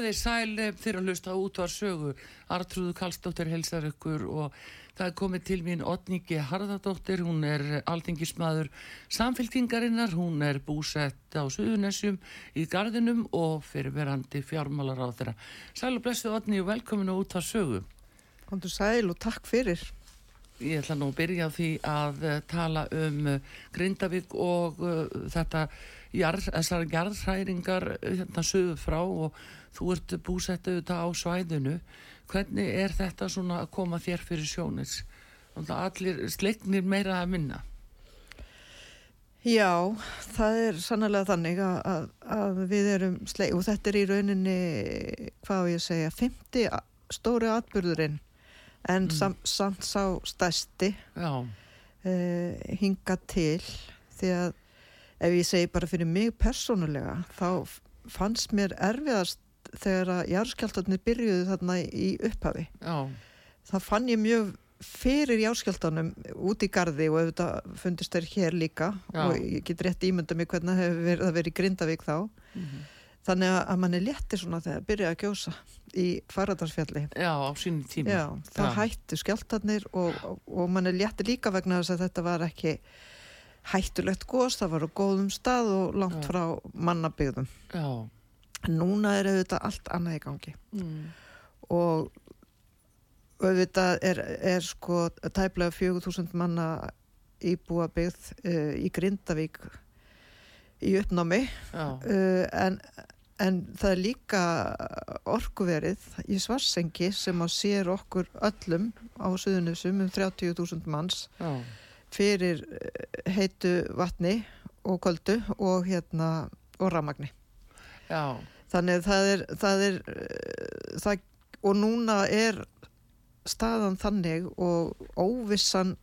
Komið þeir sæl fyrir að hlusta út á sögu Artrúðu Kallstóttir helsar ykkur og það er komið til mín Otningi Harðardóttir, hún er alþingismadur samfélkingarinnar, hún er búsett á Suðunessjum í gardinum og fyrirverandi fjármálar á þeirra. Sæl og blessu Otni og velkominu út á sögu. Kondur sæl og takk fyrir. Ég ætla nú að byrja á því að uh, tala um uh, Grindavík og þetta jarð, þessar jarðhræringar hérna söðu frá og þú ert búsettu auðvitað á svæðinu. Hvernig er þetta svona að koma þér fyrir sjónis allir sleiknir meira að minna. Já, það er sannlega þannig að, að, að við erum sleik og þetta er í rauninni hvað ég segja, 50 stóri atbyrðurinn en mm. sam, samt sá stæsti uh, hinga til því að ef ég segi bara fyrir mig persónulega þá fannst mér erfiðast þegar að járskjáltarnir byrjuðu þarna í upphafi. Já. það fann ég mjög fyrir járskjáltanum út í gardi og auðvitað fundist þeir hér líka Já. og ég get rétt ímynda mig hvernig það hefur verið í Grindavík þá. Mm -hmm. þannig að mann er létti svona þegar byrjaði að gjósa í Faradarsfjalli Já, á sínum tíma. Já, það hættu skjáltarnir og, og, og mann er létti líka vegna þess að þetta var ekki hættulegt gós, það var á góðum stað og langt frá mannabygðum Já núna er auðvitað allt annað í gangi mm. og auðvitað er, er sko tæplega 4000 manna íbúa byggð uh, í Grindavík í uppnámi uh, en, en það er líka orkuverið í Svarsengi sem að sér okkur öllum á Suðunusum um 30.000 manns Já. fyrir eh, heitu vatni og koldu og hérna og ramagni Já. Þannig það er, það er það, og núna er staðan þannig og óvissan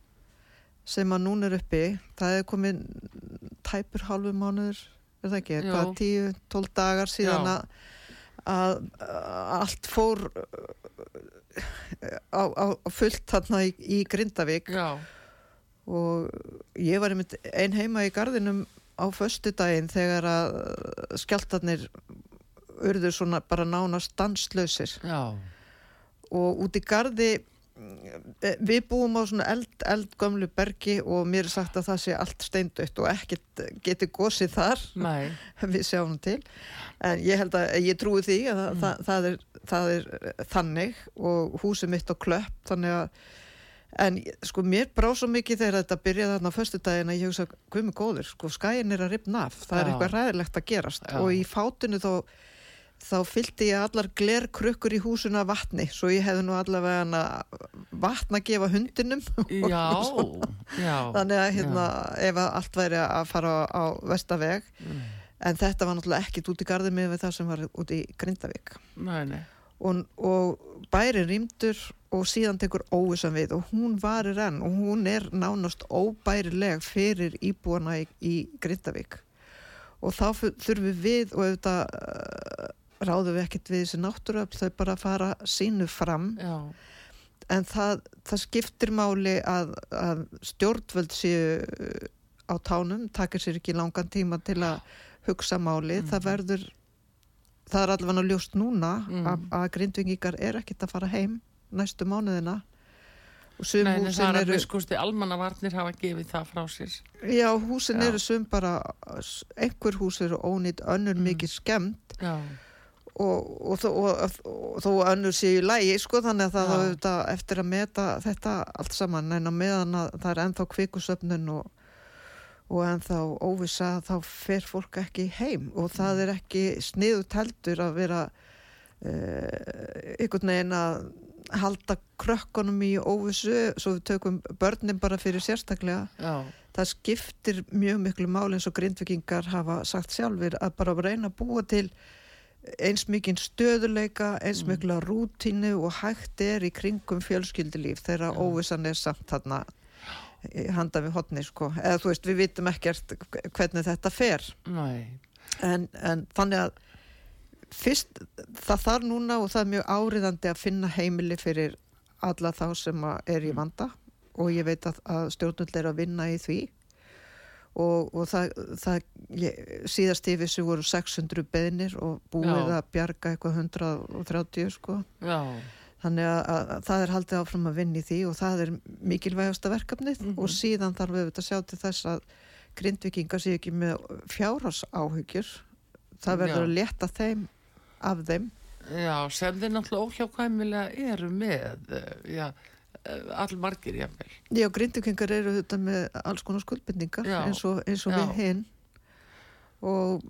sem að núna er uppi, það er komin tæpur halvu mánuður, er það ekki, hvað, tíu, tól dagar síðan að, að allt fór á, á, á fullt þarna í, í Grindavík Já. og ég var einmitt ein heima í gardinum á förstu daginn þegar að skjáltarnir urður svona bara nána stanslausir Já. og út í gardi eh, við búum á svona eld, eldgömlu bergi og mér er sagt að það sé allt steindött og ekkert geti gósið þar við sjáum til en ég held að ég trúi því að mm. það, það, er, það er þannig og húsið mitt á klöpp þannig að en sko mér brá svo mikið þegar þetta byrjaði þarna á förstu daginn að ég hugsa með góður, sko skæin er að ripna af það Já. er eitthvað ræðilegt að gerast Já. og í fátinu þó þá fylgdi ég allar glerkrukkur í húsuna vatni, svo ég hefði nú allavega vatn að gefa hundinum já, já þannig að hérna, ef allt væri að fara á, á vestaveg mm. en þetta var náttúrulega ekkit út í gardið með það sem var út í Grindavík nei, nei. Og, og bæri rýmdur og síðan tekur óvissan við og hún varir enn og hún er nánast óbærileg fyrir íbúana í, í Grindavík og þá þurfum við og auðvitað ráðum við ekkert við þessi náttúröfl þau bara fara sínu fram Já. en það, það skiptir máli að, að stjórnvöld séu uh, á tánum takir sér ekki langan tíma til að hugsa máli, mm. það verður það er allavega ljóst núna mm. að, að grindvingingar er ekkert að fara heim næstu mánuðina. Nei, það er að við skusti almannavarnir hafa gefið það frá sér. Já, húsin Já. eru sum bara einhver hús eru ónýtt, önnur mm. mikið skemmt. Já. Og, og, og, og þó önnur séu í lægi sko þannig að það er auðvitað eftir að meta þetta allt saman. En á meðan að það er ennþá kvikusöfnun og ennþá óvisa þá fer fólk ekki heim. Og það er ekki sniðut heldur að vera uh, einhvern veginn að halda krökkunum í óvissu svo við tökum börnin bara fyrir sérstaklega Já. það skiptir mjög miklu mál eins og grindvikingar hafa sagt sjálfur að bara reyna að búa til eins mikinn stöðuleika, eins mm. mikla rútínu og hægt er í kringum fjölskyldilíf þegar ja. óvissan er samt þarna handa við hotni sko, eða þú veist við vitum ekkert hvernig þetta fer en, en þannig að fyrst það þarf núna og það er mjög áriðandi að finna heimili fyrir alla þá sem er í mm. vanda og ég veit að, að stjórnul er að vinna í því og, og það, það ég, síðast yfir þessu voru 600 beðnir og búið Já. að bjarga eitthvað 130 sko Já. þannig að, að, að það er haldið áfram að vinni því og það er mikilvægasta verkefnið mm -hmm. og síðan þarf við að sjá til þess að grindvikingar sé ekki með fjárhásáhyggjur það verður Já. að leta þeim af þeim Já, sem þeir náttúrulega óhjákvæmilega eru með já Eh, allmargir jáfnvel. Já, grindukengar eru þetta með alls konar skuldbindningar eins og, eins og við hinn og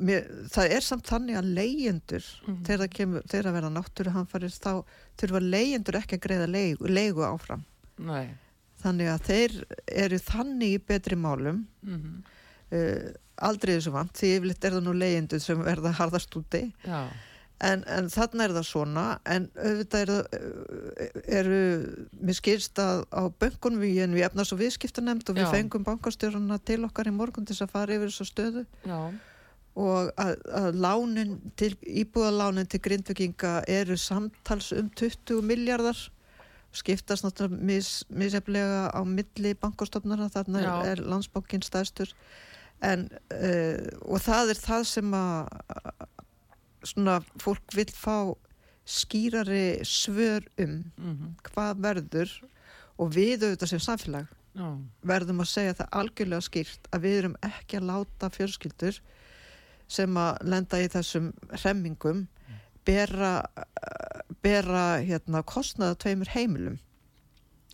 mér, það er samt þannig að leyendur mm þegar það verða náttúru hanfarist þá þurfa leyendur ekki að greiða leigu, leigu áfram Nei. þannig að þeir eru þannig í betri málum mm. Uh, aldrei þessu vant því yfirleitt er það nú leyendur sem verða harðast úti En, en þannig er það svona, en auðvitað eru, eru mér skilst að á böngunum við, við efnast og viðskiptanemnd og við Já. fengum bankastjórnuna til okkar í morgun til að fara yfir þessu stöðu Já. og að, að lánin til, íbúðalánin til grindvikinga eru samtals um 20 miljardar, skiptast náttúrulega mis, miseflega á milli bankastofnarna, þarna Já. er landsbókin stærstur en uh, og það er það sem að svona fólk vil fá skýrari svör um mm -hmm. hvað verður og við auðvitað sem samfélag oh. verðum að segja það algjörlega skýrt að við erum ekki að láta fjölskyldur sem að lenda í þessum hremmingum bera, bera hérna, kostnaða tveimur heimilum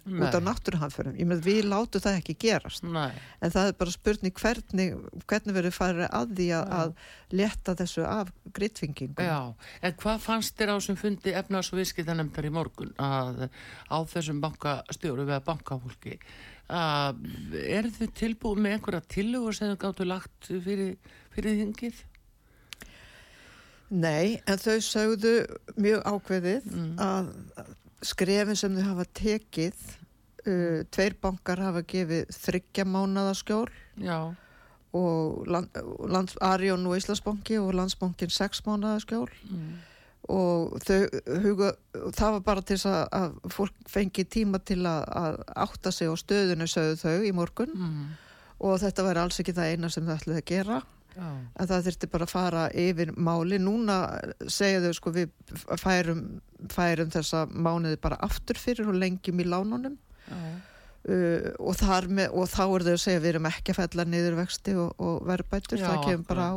Nei. út af náttúruhanförum ég með við látu það ekki gerast Nei. en það er bara spurning hvernig hvernig verður farið að því að, að leta þessu af grittfingingum Já, en hvað fannst þér á sem fundi efnars og viðskiptanemndar í morgun að á þessum bankastjóru við að bankafólki að er þið tilbúið með einhverja tilugur sem þau gáttu lagt fyrir, fyrir þingið? Nei, en þau sögðu mjög ákveðið mm. að skrefin sem þau hafa tekið uh, tveir bankar hafa gefið þryggja mánadaskjól og land, land, Arjón og Íslandsbanki og Landsbankin sex mánadaskjól mm. og þau huga, það var bara til að, að fólk fengi tíma til að, að átta sig á stöðinu sögðu þau í morgun mm. og þetta væri alls ekki það eina sem þau ætlaði að gera En það þurfti bara að fara yfir máli núna segja þau sko við færum, færum þessa mánuði bara aftur fyrir og lengjum í lánunum. Uh, og, með, og þá er þau að segja við erum ekki að fella niður vexti og, og verðbætur, það kemur bara á,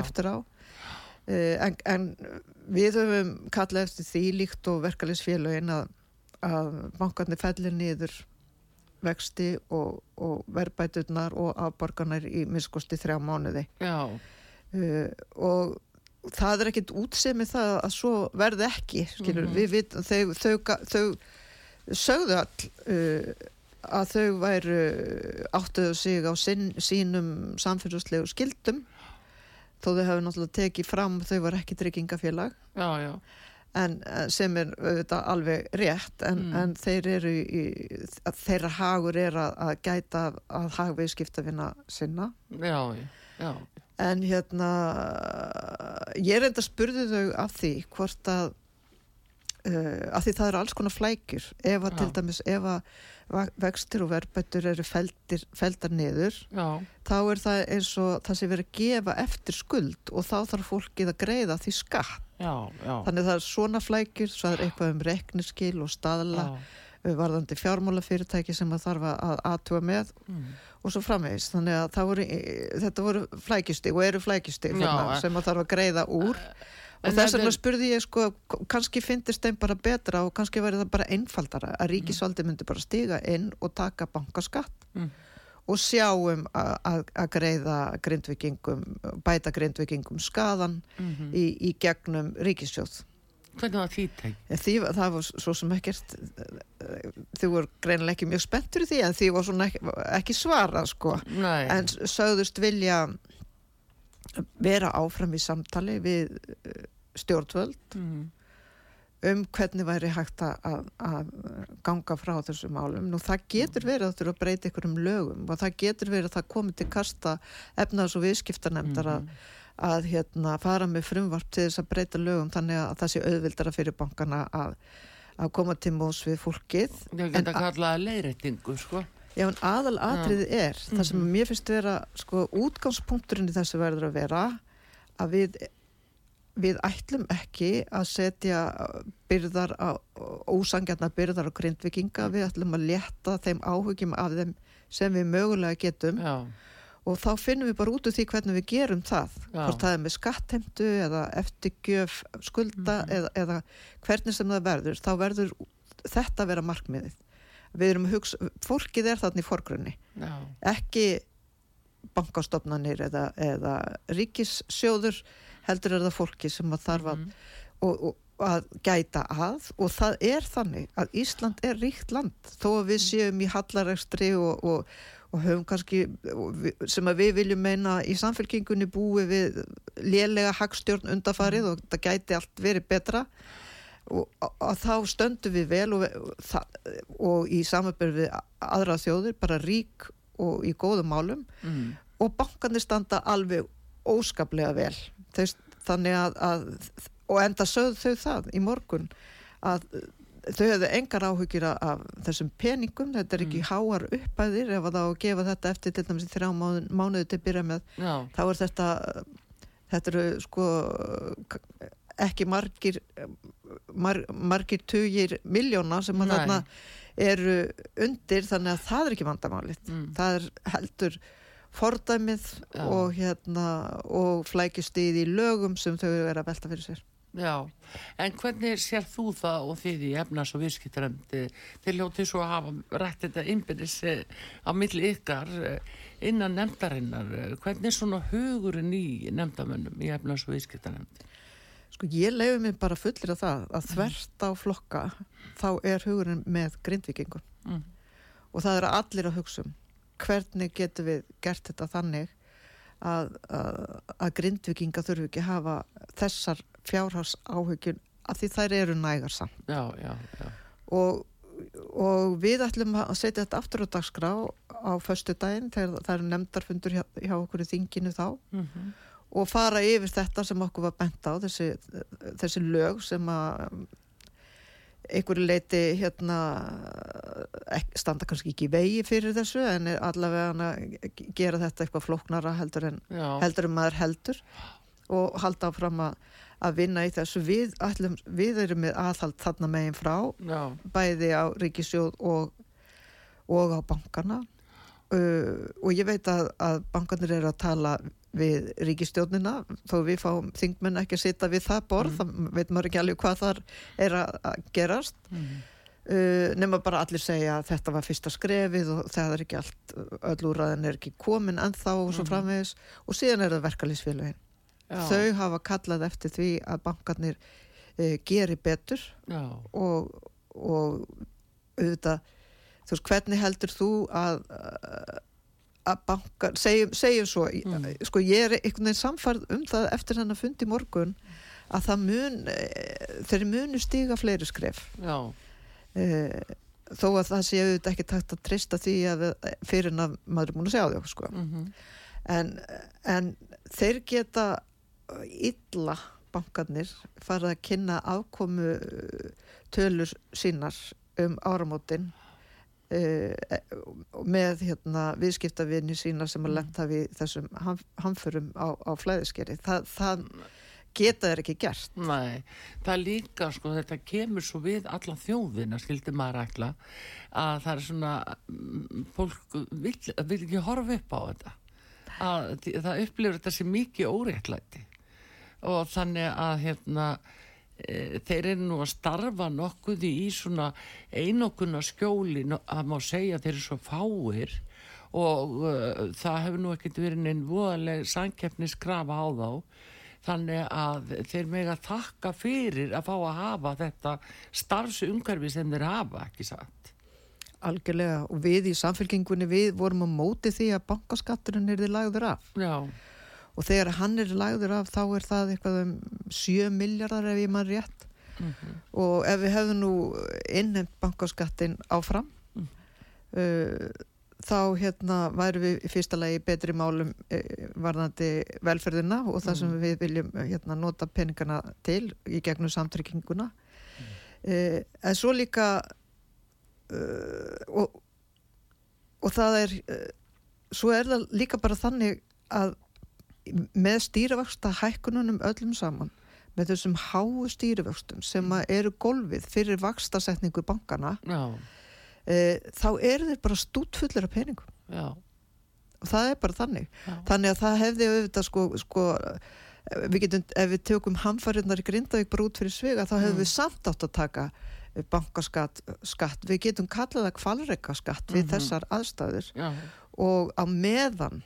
eftir á. Uh, en, en við höfum kallað eftir því líkt og verkefliðsfélagin að, að bankarnir fellir niður vexti og, og verðbæturnar og afborgarnar í miskusti þrjá mánuði. Uh, og það er ekkit útsemið það að svo verði ekki skilur, mm -hmm. við, þau, þau, þau sögðu all uh, að þau væru áttuðu sig á sín, sínum samfélagslegu skildum þó þau hefur náttúrulega tekið fram þau var ekki tryggingafélag. Já já En, eh, sem er auðvitað alveg rétt en, mm. en þeir eru í, þeirra hagur er að, að gæta að hagvegi skiptafina sinna já, já. en hérna ég er enda að spurðu þau af því hvort að uh, af því það eru alls konar flækjur ef að já. til dæmis ef að vextir og verbættur eru feldir, feldar niður þá er það eins og það sem verður að gefa eftir skuld og þá þarf fólkið að greiða því skatt já, já. þannig það er svona flækjur svo er eitthvað um rekniskil og staðla já. varðandi fjármálafyrirtæki sem það þarf að aðtúa með mm. og svo framvegist þannig að voru, þetta voru flækjusti og eru flækjusti sem það þarf að greiða úr og þess vegna spurði ég sko kannski finnist þeim bara betra og kannski verði það bara einfaldara að ríkisvaldi myndi bara stiga inn og taka bankaskatt mm. og sjáum að greiða grindvikingum, bæta grindvikingum skadan mm -hmm. í, í gegnum ríkisjóð Hvernig var því teg? Því, það var svo sem ekkert þau voru greinilega ekki mjög spenntur í því en því var svona ekki, ekki svara sko Nei. en sögðust vilja vera áfram í samtali við eh, stjórnvöld mm. um hvernig væri hægt að, að ganga frá þessu málum. Nú það getur verið að þurfa að breyta ykkur um lögum og það getur verið að það komi til kasta efnaðs og viðskiptarnemndar mm. að, að hérna, fara með frumvarp til þess að breyta lögum þannig að það sé auðvildara fyrir bankana að, að koma til mós við fólkið. Það geta kallaða leiðrættingu sko. Já, en aðal atriði er, mm -hmm. það sem mhm. mér finnst vera, sko, útgangspunkturinn í þessu verður að vera að við, við ætlum ekki að setja byrðar, á, ósangjarnar byrðar á grindvikinga, við ætlum að leta þeim áhugjum af þeim sem við mögulega getum Já. og þá finnum við bara út úr því hvernig við gerum það, Já. hvort það er með skattheimtu eða eftirgjöf skulda mm -hmm. eða, eða hvernig sem það verður, þá verður þetta vera markmiðið við erum að hugsa, fólkið er þarna í forgrunni. No. ekki bankastofnanir eða, eða ríkissjóður heldur er það fólki sem að þarf að, mm og, og, að gæta að og það er þannig að Ísland er ríkt land. Þó að við séum í hallaregstri og, og höfum kannski sem að við viljum meina í samfélkingunni búi við lélega hagstjórn undafarið og það gæti allt verið betra og þá stöndum við vel og, og, og í samanbyrð við aðra þjóður, bara rík og í góðum málum mm. og bankanir standa alveg óskaplega vel Þess, þannig að, að og enda sögðu þau það í morgun að þau hefðu engar áhugir af þessum peningum, þetta er ekki mm. háar uppæðir ef að þá gefa þetta eftir til dæmis í þrjá mánuði til að byrja með Já. þá er þetta þetta eru sko ekki margir mar, margir tugir miljóna sem að þarna eru undir þannig að það er ekki vandamálið mm. það er heldur fordæmið Já. og hérna og flækist í lögum sem þau eru að velta fyrir sér Já, en hvernig sér þú það og þið í efnas og viðskiptaröndi til hljótið svo að hafa rætt þetta innbyrðis á milli ykkar eh, innan nefndarinnar hvernig er svona hugurinn í nefndamönnum í efnas og viðskiptaröndi? Sko ég leiði mig bara fullir af það að þvert á flokka þá er hugurinn með grindvikingun mm. og það er að allir að hugsa um hvernig getur við gert þetta þannig að, að, að grindvikinga þurfu ekki hafa þessar fjárhás áhugjun að því þær eru nægar samt já, já, já. Og, og við ætlum að setja þetta aftur á dagskrá á förstu daginn þegar það eru nefndarfundur hjá, hjá okkur í þinginu þá mm -hmm og fara yfir þetta sem okkur var bent á þessi, þessi lög sem að einhverju leiti hérna standa kannski ekki í vegi fyrir þessu en er allavega að gera þetta eitthvað flóknara heldur en, heldur en maður heldur og halda áfram að, að vinna í þessu. Við, ætlum, við erum með aðhald þarna megin frá Já. bæði á ríkisjóð og, og á bankana uh, og ég veit að, að bankanir eru að tala við ríkistjónina þó við fáum þingmenn ekki að sita við það borð, mm. þá veit maður ekki alveg hvað þar er að gerast mm. uh, nema bara allir segja að þetta var fyrsta skrefið og það er ekki allt, öll úrraðin er ekki komin ennþá og svo mm. framvegis og síðan er það verkalýsfélagin þau hafa kallað eftir því að bankarnir uh, geri betur og, og auðvitað þú veist hvernig heldur þú að að bankar, segjum, segjum svo mm. sko ég er einhvern veginn samfarð um það eftir hann að fundi morgun að það mun eh, þeir munu stíga fleiri skref e, þó að það sé auðvitað ekki takt að trista því að fyrir að maður er múin að segja á því sko. mm -hmm. en, en þeir geta illa bankarnir fara að kynna afkomu tölur sínar um áramótin með hérna, viðskiptavinni sína sem að mm. lenda við þessum hamförum á, á flæðiskeri það, það geta þeir ekki gert. Nei, það líka sko þetta kemur svo við alla þjóðina skildi maður ætla að það er svona mm, fólk vil, vil ekki horfa upp á þetta. Að það upplifur þetta sem mikið óréttlæti. Og þannig að hérna þeir eru nú að starfa nokkuð í svona einokuna skjóli að má segja þeir eru svo fáir og uh, það hefur nú ekkert verið einn voðaleg sankeppniskrafa á þá. Þannig að þeir mega þakka fyrir að fá að hafa þetta starfsumkarfi sem þeir hafa, ekki satt? Algjörlega. Og við í samfélkingunni við vorum á móti því að bankaskatturinn er þið lagður af. Já. Og þegar hann er lagður af þá er það eitthvað um 7 miljardar ef ég mann rétt mm -hmm. og ef við hefðum nú innhemmt bankaskattin áfram mm. uh, þá hérna væri við í fyrsta lagi betri málum uh, varðandi velferðina og það mm. sem við viljum hérna, nota peningana til í gegnum samtrykkinguna uh, en svo líka uh, og, og það er uh, svo er það líka bara þannig að með stýrivaksta hækkununum öllum saman með þessum háu stýrivöxtum sem eru golfið fyrir vakstasetningu bankana uh, þá eru þeir bara stútfullir af peningum Já. og það er bara þannig Já. þannig að það hefði auðvitað sko, sko við getum, ef við tökum hamfarinnar í Grindavík bara út fyrir svega þá hefðu mm. við samt átt að taka bankaskatt, skatt. við getum kallað það kvalreikaskatt við mm -hmm. þessar aðstæður Já. og á meðan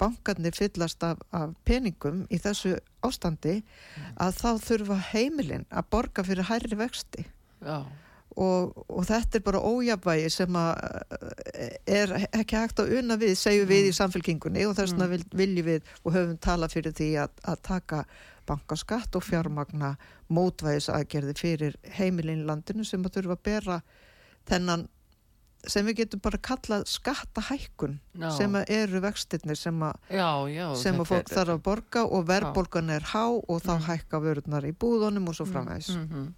bankarnir fyllast af, af peningum í þessu ástandi mm. að þá þurfa heimilinn að borga fyrir hærri vexti og, og þetta er bara ójabægi sem að er ekki hægt að unna við, segjum mm. við í samfélkingunni og þess vegna mm. viljum við og höfum talað fyrir því að, að taka bankaskatt og fjármagna mótvæðisaðgerði fyrir heimilin í landinu sem að þurfa að bera þennan sem við getum bara kallað skattahækkun já. sem eru vextinnir sem að, já, já, sem að fólk þarf að borga og verðborgan er há og þá mm. hækka vörðunar í búðunum og svo mm, framvegs mm -hmm.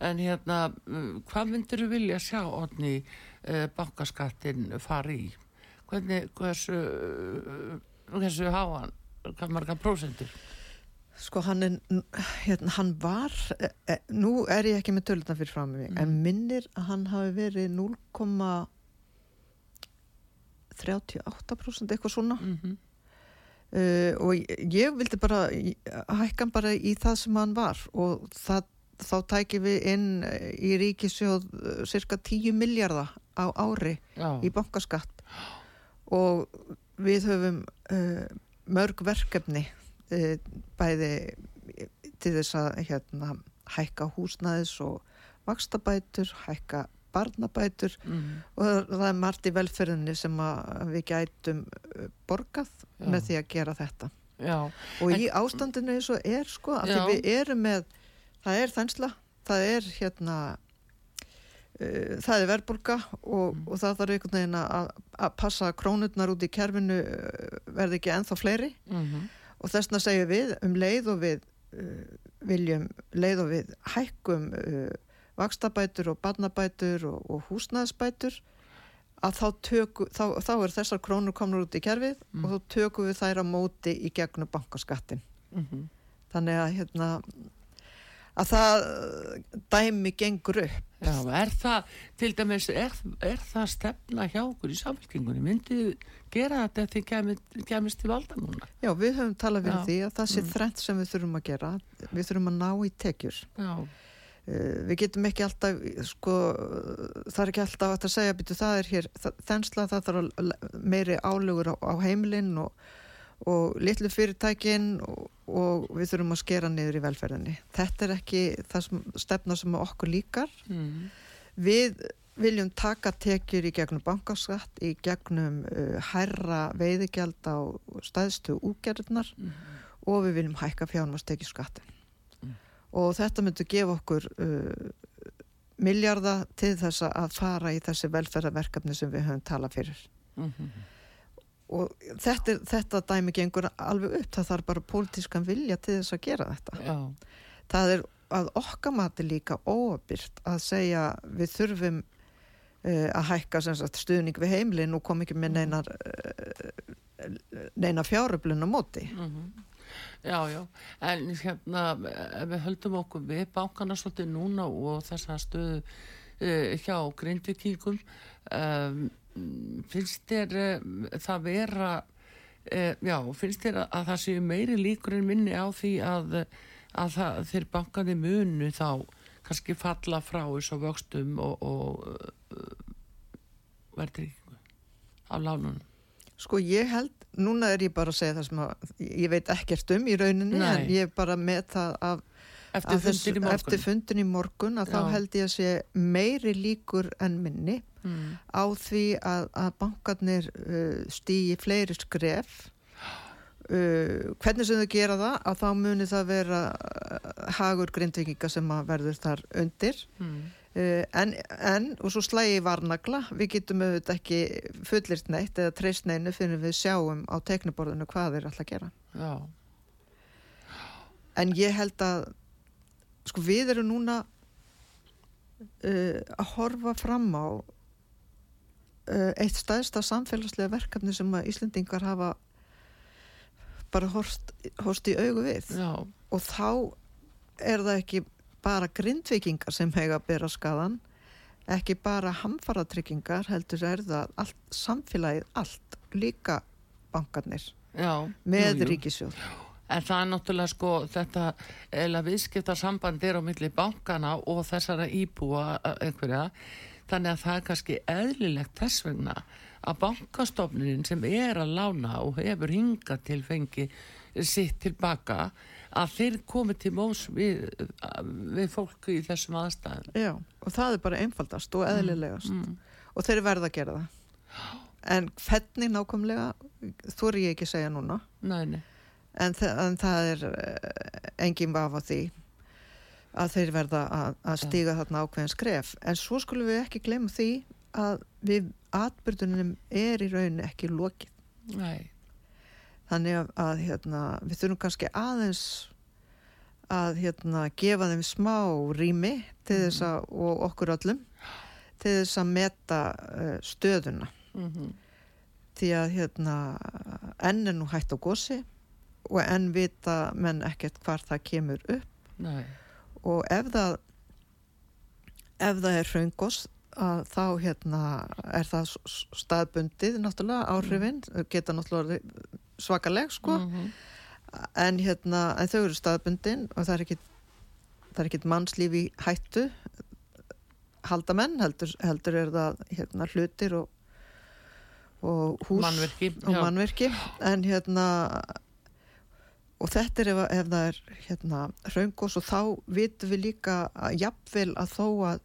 En hérna hvað myndir þú vilja sjá orðni eh, bankaskattin fari í? Hvernig, hversu hversu háan, hvað marga prósendur? Sko hann er, hérna, hann var, e, e, nú er ég ekki með töluna fyrir fram með mig, mm. en minnir að hann hafi verið 0,38% eitthvað svona mm -hmm. uh, og ég, ég vildi bara hækka hann bara í það sem hann var og það, þá tækir við inn í ríkisjóð cirka 10 miljardar á ári Já. í bankaskatt og við höfum uh, mörg verkefni bæði til þess að hérna, hækka húsnæðis og vakstabætur, hækka barnabætur mm. og það er margt í velferðinni sem við gætum eh, borgað Já. með því að gera þetta Já. og í ástandinu eins og er sko að við erum með það er þensla, það er hérna uh, það er verðborga og, mm. og það þarf einhvern veginn að, passa krónutnar út í kerfinu verði ekki enþá fleiri mm -hmm og þessna segjum við um leið og við uh, viljum leið og við hækkum uh, vakstabætur og barnabætur og, og húsnæðsbætur að þá, töku, þá, þá er þessar krónur komnur út í kerfið mm. og þá tökum við þær á móti í gegnum bankaskattin mm -hmm. þannig að hérna að það dæmi gengur upp Já, er það, til dæmis, er, er það stefna hjá okkur í samfélkingunni? Myndið gera þetta ef þið kemist, kemist til valda núna? Já, við höfum talað fyrir Já. því að það sé mm. þrengt sem við þurfum að gera. Við þurfum að ná í tekjur. Já. Uh, við getum ekki alltaf, sko, það er ekki alltaf að segja, býtu, það er hér, þensla, það þarf meiri álugur á, á heimilinn og, og litlu fyrirtækin og, og við þurfum að skera niður í velferðinni. Þetta er ekki það sem, stefna sem okkur líkar. Mm. Við viljum taka tekjur í gegnum bankaskatt, í gegnum uh, herra veiðigjald á staðstu úgerðnar mm. og við viljum hækka fjármastekjuskattin. Mm. Og þetta myndur gefa okkur uh, miljarda til þess að fara í þessi velferðarverkefni sem við höfum talað fyrir. -hmm. Og þetta, þetta dæmi gengur alveg upp, það þarf bara pólitískan vilja til þess að gera þetta. Já. Það er að okkamati líka óabyrt að segja við þurfum uh, að hækka sagt, stuðning við heimlin og kom ekki með mhm. neinar uh, neina fjáröflun á móti mm -hmm. Já, já, en hérna ef við höldum okkur við bákana svolítið núna og þessa stöðu uh, hjá grindvikingum um, finnst þér það vera e, já, finnst þér að, að það séu meiri líkur en minni á því að, að það, þeir bankandi munu þá kannski falla frá þessu vöxtum og, og uh, verður af lánunum Sko ég held, núna er ég bara að segja það sem að ég veit ekkert um í rauninni Nei. en ég er bara með það af eftir fundin morgun, eftir fundin í morgun að Já. þá held ég að sé meiri líkur en minni mm. á því að, að bankarnir uh, stýji fleiri skref uh, hvernig sem þau gera það að þá muni það vera uh, hagur grindvikinga sem verður þar undir mm. Uh, en, en, og svo slægi varnagla við getum auðvitað ekki fullist neitt eða treyst neinu fyrir við sjáum á tekniborðinu hvað þeir alltaf gera Já. en ég held að sko við erum núna uh, að horfa fram á uh, eitt staðsta samfélagslega verkefni sem að Íslendingar hafa bara horst, horst í augu við. Já. og þá er það ekki bara grindvikingar sem hega að bera skadan ekki bara hamfaratryggingar heldur er það allt, samfélagið allt líka bankarnir Já, með ríkisjóð En það er náttúrulega sko þetta eða viðskipta samband er á milli bankana og þessara íbúa einhverja. Þannig að það er kannski eðlilegt þess vegna að bankastofnin sem er að lána og hefur hingað til fengi sitt tilbaka að þeir komi til mós við, við fólku í þessum aðstæðum. Já, og það er bara einfaldast og eðlilegast. mm, mm. og þeir verða að gera það. En fenni nákvæmlega þú er ég ekki að segja núna. Nei, nei. En, en það er eh, engin vafa því að þeir verða að, að stíga þarna ákveðin skref. En svo skulum við ekki glemja því að við atbyrðunum er í raun ekki lókið Nei. Þannig að, að hérna, við þurfum kannski aðeins að hérna, gefa þeim smá rými til þess að, og okkur öllum til þess að meta uh, stöðuna. Mm -hmm. því að hérna, enn er nú hægt á gósi og enn vita menn ekkert hvar það kemur upp Nei. og ef það ef það er hraungos að þá hérna er það staðbundið náttúrulega áhrifin mm. geta náttúrulega svakaleg sko mm -hmm. en hérna en þau eru staðbundin og það er ekkit það er ekkit mannslífi hættu haldamenn heldur, heldur er það hérna hlutir og, og hús mannverki, og mannverki en hérna og þetta er ef, ef það er hérna raungos og þá vitum við líka að jafnvel að þó að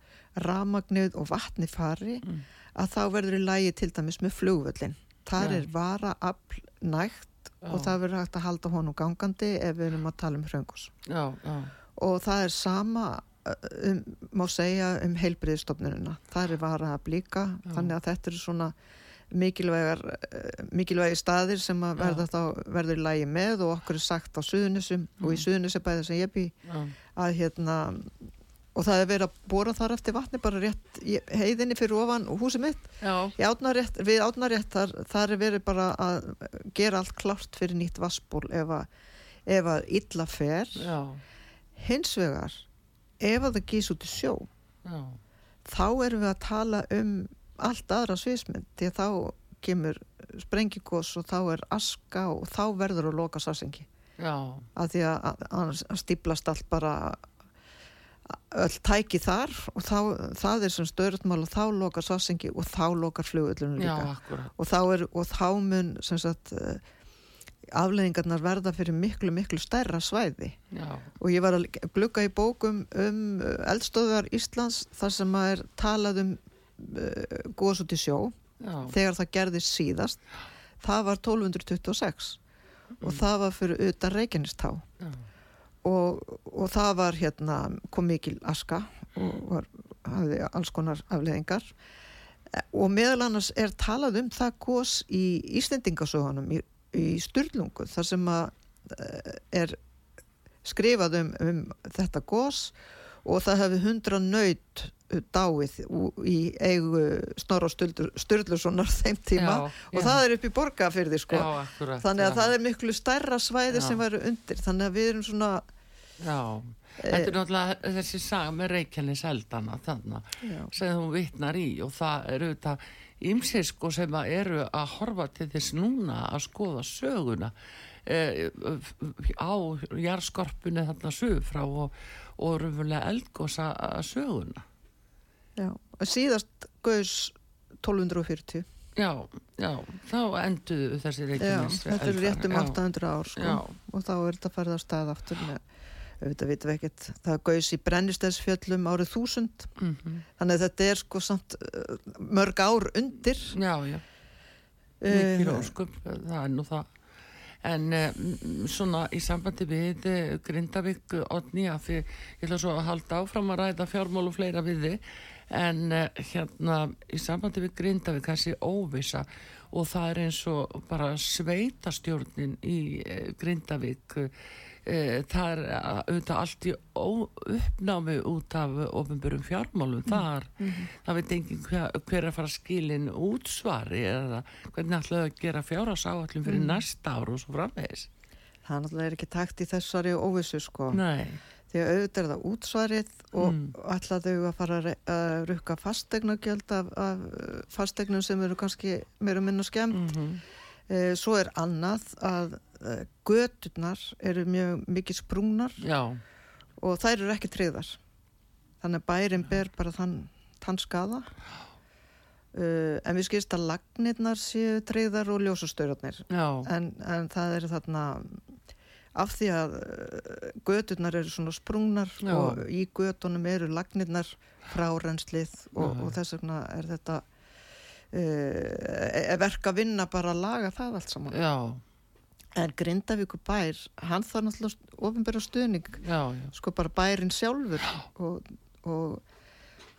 ramagnið og vatni fari mm. að þá verður í lægi til dæmis með flugvöllin þar ja. er vara afl nægt já. og það verður hægt að halda honum gangandi ef við erum að tala um hröngus og það er sama um, má segja um heilbriðstofnununa það er vara að blíka þannig að þetta eru svona mikilvægi staðir sem að verða þá verður í lægi með og okkur er sagt á suðunisum mm. og í mm. suðunisabæði sem ég bý að hérna og það er verið að bóra þar eftir vatni bara rétt heiðinni fyrir ofan húsið mitt átnarétt, við átnarétt þar, þar er verið bara að gera allt klart fyrir nýtt vassból ef að, ef að illa fer Já. hins vegar ef að það gís út í sjó Já. þá erum við að tala um allt aðra sviðsmynd því að þá kemur sprengikos og þá er aska og þá verður að loka sassengi að því að, að, stíplast allt bara öll tæki þar og þá, það er sem stöðröldmál og þá lokar sásengi og þá lokar flugullunum líka. Já, og, þá er, og þá mun sagt, eh, afleðingarnar verða fyrir miklu miklu stærra svæði. Já. og ég var að glukka í bókum um eldstöðar Íslands þar sem að er talað um góðs út í sjó Já. þegar það gerðist síðast það var 1226 mm. og það var fyrir utan Reykjanestá og, og það var hérna kom mikil aska og var, hafði alls konar afleðingar og meðal annars er talað um það gós í Íslendingasögunum í, í Sturlungu þar sem að eh, er skrifað um, um þetta gós og það hefði hundra nöyt dáið í eigu Snorra Sturlusonar þeim tíma já, og já. það er upp í borgafyrði sko. þannig að það er miklu stærra svæði sem væri undir þannig að við erum svona Já, þetta er náttúrulega þessi saga með Reykjanes eldana þannig sem hún vittnar í og það er auðvitað ymsið sko sem að eru að horfa til þess núna að skoða söguna e, á jærskorpunni þarna sög frá og, og röfulega eldgósa söguna Já, síðast gauðs 1240 Já, já, þá enduðu þessi reykjumis Já, þetta er rétt um 800 ár sko, og þá er þetta farið á stað aftur með auðvitað vitum við ekkert, það gauðs í brennistæðsfjöllum árið þúsund. Mm -hmm. þannig að þetta er sko samt uh, mörg ár undir. Já, já. Mikið uh, óskum, það er nú það. En um, svona í sambandi við uh, Grindavík Odni að því ég ætla svo að halda áfram að ræða fjármál og fleira við þið en uh, hérna í sambandi við Grindavík þessi óvisa og það er eins og bara sveitastjórnin í uh, Grindavík e, það er auðvitað allt í uppnámi út af ofinbjörgum fjármálum mm. þar mm -hmm. það veit engin hver, hver er að fara skilin útsvari eða hvernig ætlaðu að gera fjárhásáallum fyrir mm. næsta ár og svo framvegis Það náttúrulega er ekki takt í þessari óvissu sko Nei. Því að auðvitað er það útsvarið og mm. ætlaðu að fara að rukka fastegnagjöld af, af fastegnum sem eru kannski meira minna skemmt -hmm. e, svo er annað að Eh, göturnar eru mjög mikið sprungnar Já. og þær eru ekki treyðar þannig að bærin ber bara þann, þann skada uh, en við skilst að lagnirnar séu treyðar og ljósastöðarnir en, en það eru þarna af því að uh, göturnar eru svona sprungnar Já. og í götunum eru lagnirnar frárennslið og, og þess vegna er þetta uh, verka að vinna bara að laga það allt saman. Já. En Grindavíku bær, hann þarf náttúrulega ofinbæra stuðning, já, já. sko bara bærin sjálfur. Og, og,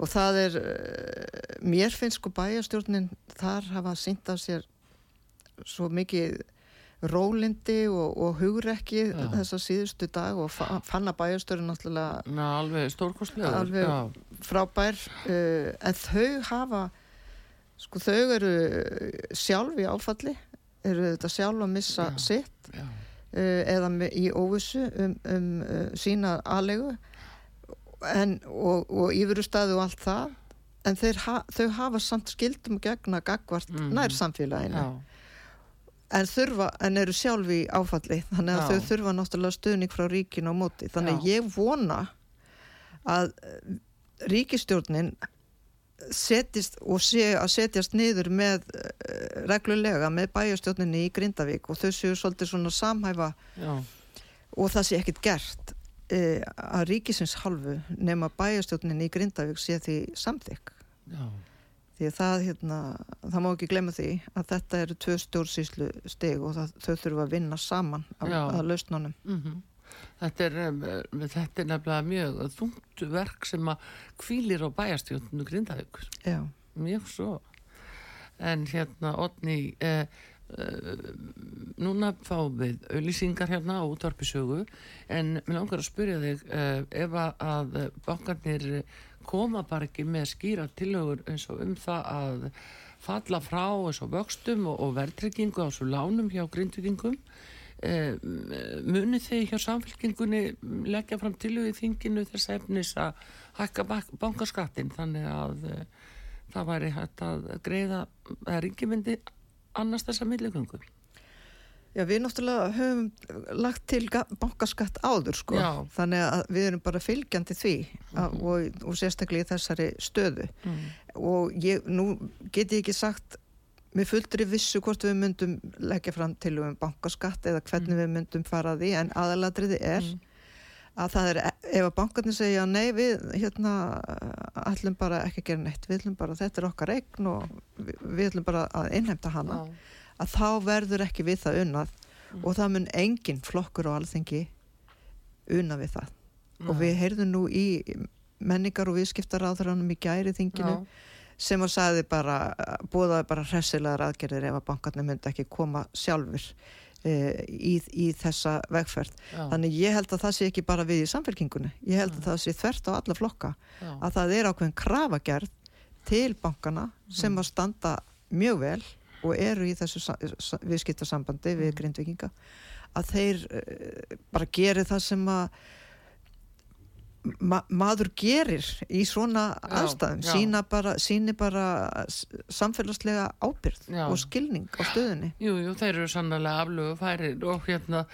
og það er, uh, mér finnst sko bæjastjórnin þar hafa sínt af sér svo mikið rólindi og, og hugrekki þessa síðustu dag og fann að bæjastjórnin náttúrulega Ná, alveg stórkostlega alveg frábær, uh, en þau hafa, sko þau eru sjálf í áfalli eru þetta sjálf að missa já, sitt já. Uh, eða í óvissu um, um uh, sína aðlegu en, og, og yfirustæðu og allt það en ha, þau hafa samt skildum gegna gagvart mm -hmm. nær samfélaginu já. En, þurfa, en eru sjálf í áfalli þannig að þau þurfa náttúrulega stuðning frá ríkinu á móti. Þannig að ég vona að ríkistjórnin setjast og sé að setjast niður með uh, reglulega með bæjastjóninni í Grindavík og þau séu svolítið svona samhæfa Já. og það sé ekkit gert uh, að ríkisins halvu nema bæjastjóninni í Grindavík sé því samþygg því að það, hérna, það má ekki glemja því að þetta eru tvö stórsýslu steg og það, þau þurfa að vinna saman að, að lausnunum mm -hmm. Þetta er, þetta er nefnilega mjög þungt verk sem að kvílir á bæjastjónu Grindavík. Já. Mjög svo. En hérna, Otni, eh, eh, núna fáum við auðlýsingar hérna á útvarpisögu en mér langar að spyrja þig eh, ef að bankarnir koma bara ekki með skýra tilögur eins og um það að falla frá eins og vöxtum og, og verðtryggingu á svo lánum hjá grindvikingum Eh, muni þeir hjá samfélkingunni leggja fram tilu í þinginu þess efnis að hækka bankaskattin þannig að uh, það væri hægt að greiða eða ringimindi annars þessa millegöngu Já, við náttúrulega höfum lagt til bankaskatt áður sko, Já. þannig að við erum bara fylgjandi því mm -hmm. og, og sérstaklega í þessari stöðu mm. og ég, nú get ég ekki sagt með fullri vissu hvort við myndum leggja fram til um bankaskatt eða hvernig mm. við myndum fara því en aðaladriði er mm. að það er, ef að bankarnir segja nei við hérna ætlum bara ekki að gera neitt, við ætlum bara þetta er okkar eign og við, við ætlum bara að innheimta hana, ah. Að þá verður ekki við það unnað mm. og það mun engin flokkur og alþengi unna við það og við heyrðum nú í menningar og viðskiptar á þránum í gæri þinginu Já sem að sagði bara, búðaði bara hressilegar aðgerðir ef að bankarnir myndi ekki koma sjálfur e, í, í þessa vegferð. Já. Þannig ég held að það sé ekki bara við í samfélkingunni, ég held Já. að það sé þvert á alla flokka, Já. að það er ákveðin krafagerð til bankana sem mm. að standa mjög vel og eru í þessu viðskiptasambandi við mm. grindvikinga, að þeir e, bara geri það sem að ma maður gerir í svona já, aðstæðum já. sína bara, síni bara samfélagslega ábyrð já. og skilning á stöðunni Jú, jú, þeir eru sannlega aflögu færir og hérna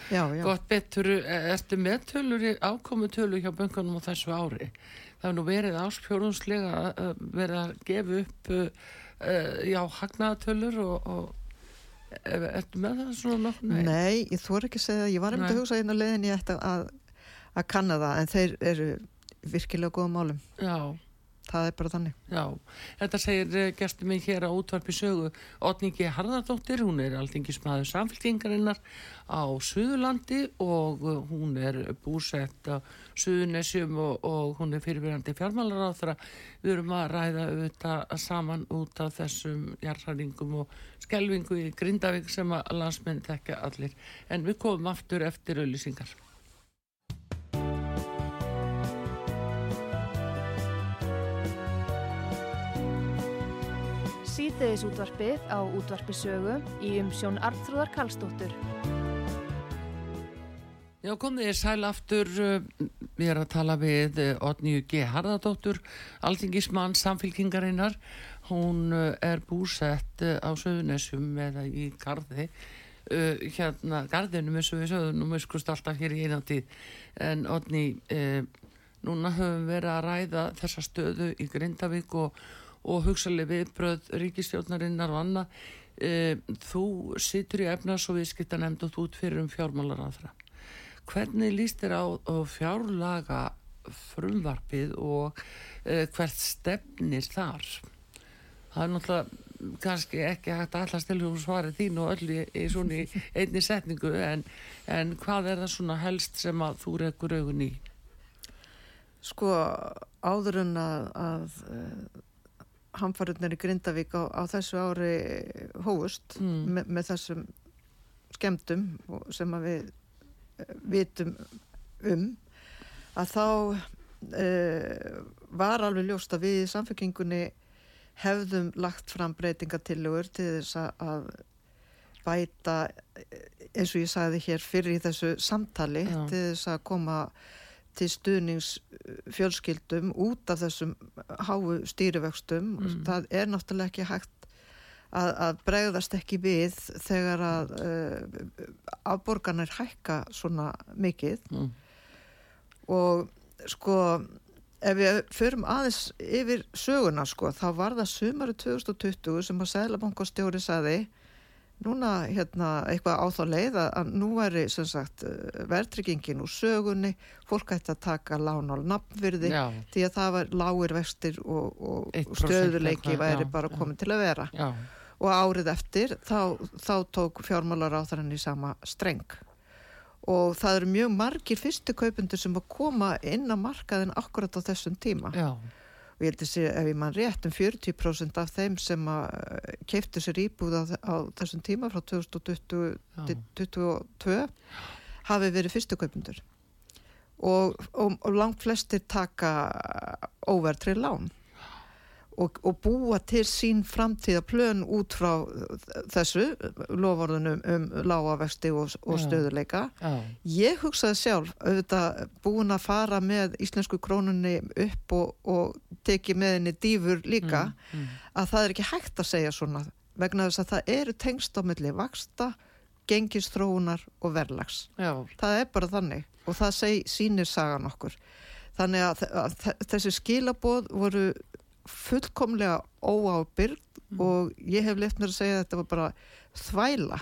gott betur ertu meðtölur í ákomutölu hjá böngunum á þessu ári það hefur nú verið áspjóðunslega verið að gefa upp já, hagnaðatölur og, og ertu með það svona nokkuð? Nei, ég þór ekki að segja það ég var um þetta að hugsa einu leðin ég ætti að að kanna það en þeir eru virkilega góða málum Já Það er bara þannig. Já, þetta segir eh, gestur mig hér á útvarpi sögu Otningi Harðardóttir, hún er alltingismæður samféltingarinnar á Suðurlandi og eh, hún er búsett á Suðunessjum og, og hún er fyrirverandi fjármálar á þeirra. Við erum að ræða auðvitað saman út af þessum jarðhæringum og skelvingu í Grindavík sem að landsmenn tekja allir. En við komum aftur eftir auðlýsingar. Síðdeðis útvarpið á útvarpisögu í umsjón Arnþróðar Kallstóttur. Já, komið ég sæl aftur, við erum að tala við Otniu G. Harðardóttur, alþingismann samfélkingarinnar. Hún eh, er búsett eh, á söðunessum eða í gardi, uh, hérna, gardinum eins og við sögum, nú miskust alltaf hér í eina tíð. En Otni, núna höfum við verið að ræða þessa stöðu í Grindavík og og hugsalega viðbröð ríkistjórnarinnar og annað. E, þú situr í efnas og viðskipta nefnd og þú utfyrir um fjármálar aðra hvernig líst þér á, á fjárlaga frumvarpið og e, hvert stefnir þar? Það er náttúrulega kannski ekki hægt að allast til hún svarið þín og öll í, í svona einni setningu en, en hvað er það svona helst sem að þú rekkur augun í? Sko áður en að, að hamfariðnir í Grindavík á, á þessu ári hóust mm. me, með þessum skemdum sem við uh, vitum um að þá uh, var alveg ljóst að við í samfélkingunni hefðum lagt fram breytingatillögur til þess að bæta eins og ég sagði hér fyrir í þessu samtali Já. til þess að koma til stuðningsfjölskyldum út af þessum háu stýrivöxtum mm. það er náttúrulega ekki hægt að, að bregðast ekki við þegar að uh, afborganir hækka svona mikið mm. og sko ef við förum aðeins yfir söguna sko þá var það sumari 2020 sem að Sælabankastjóri saði núna hérna eitthvað á þá leið að nú sagt eh, verðtryggingin úr sögunni fólk ætti að taka lán á nafnvirði já. því að það var lágir vestir og, og, stöðuleiki væri já, bara komin já. til að vera. Og árið eftir þá, þá tók fjármálar á þannig sama streng. Og það eru mjög margir fyrstu kaupundur sem að koma inn á markaðin akkurat á þessum tíma. Já og ég held að sé ef ég mann rétt um 40% af þeim sem að eh, keiptu sér íbúð á, á þessum tíma frá 2020 til 2022 hafi verið fyrstukaupundur og, og, og langt flestir taka óvertrið lán og, og búa til sín framtíða plön út frá þessu lovorðunum um lágavexti og, og stöðuleika Já. ég hugsaði sjálf auðvitað búin að fara með íslensku krónunni upp og, og teki með henni dýfur líka mm, mm. að það er ekki hægt að segja svona vegna þess að það eru tengst á milli vaksta, gengistróunar og verlags Já. það er bara þannig og það seg, sínir sagan okkur þannig að, að þessi skilaboð voru fullkomlega óábyrg mm. og ég hef lefð mér að segja að þetta var bara þvæla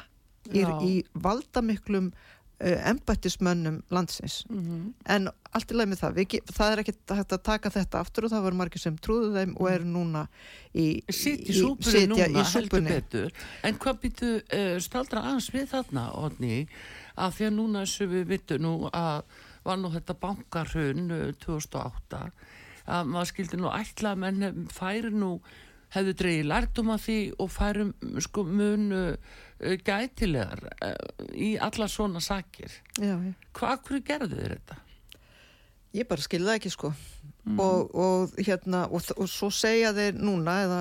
í, í valdamiklum uh, embættismönnum landsins. Mm -hmm. en allt í leið með það Við, það er ekki hægt að taka þetta aftur og það var margir sem trúðu þeim og eru núna í, súpunni en hvað býtu uh, staldra aðeins við þarna Odni að því að núna sem við vittum nú að var nú þetta bankarhun uh, 2008 að maður skildi nú ætla að menn færi nú hefðu dreyið lærtum af því og færum sko munu uh, gætilegar uh, í alla svona sakir Já, hvað hverju gerðu þér þetta? Ég bara skilða ekki sko mm. og, og hérna og, og svo segja þeir núna eða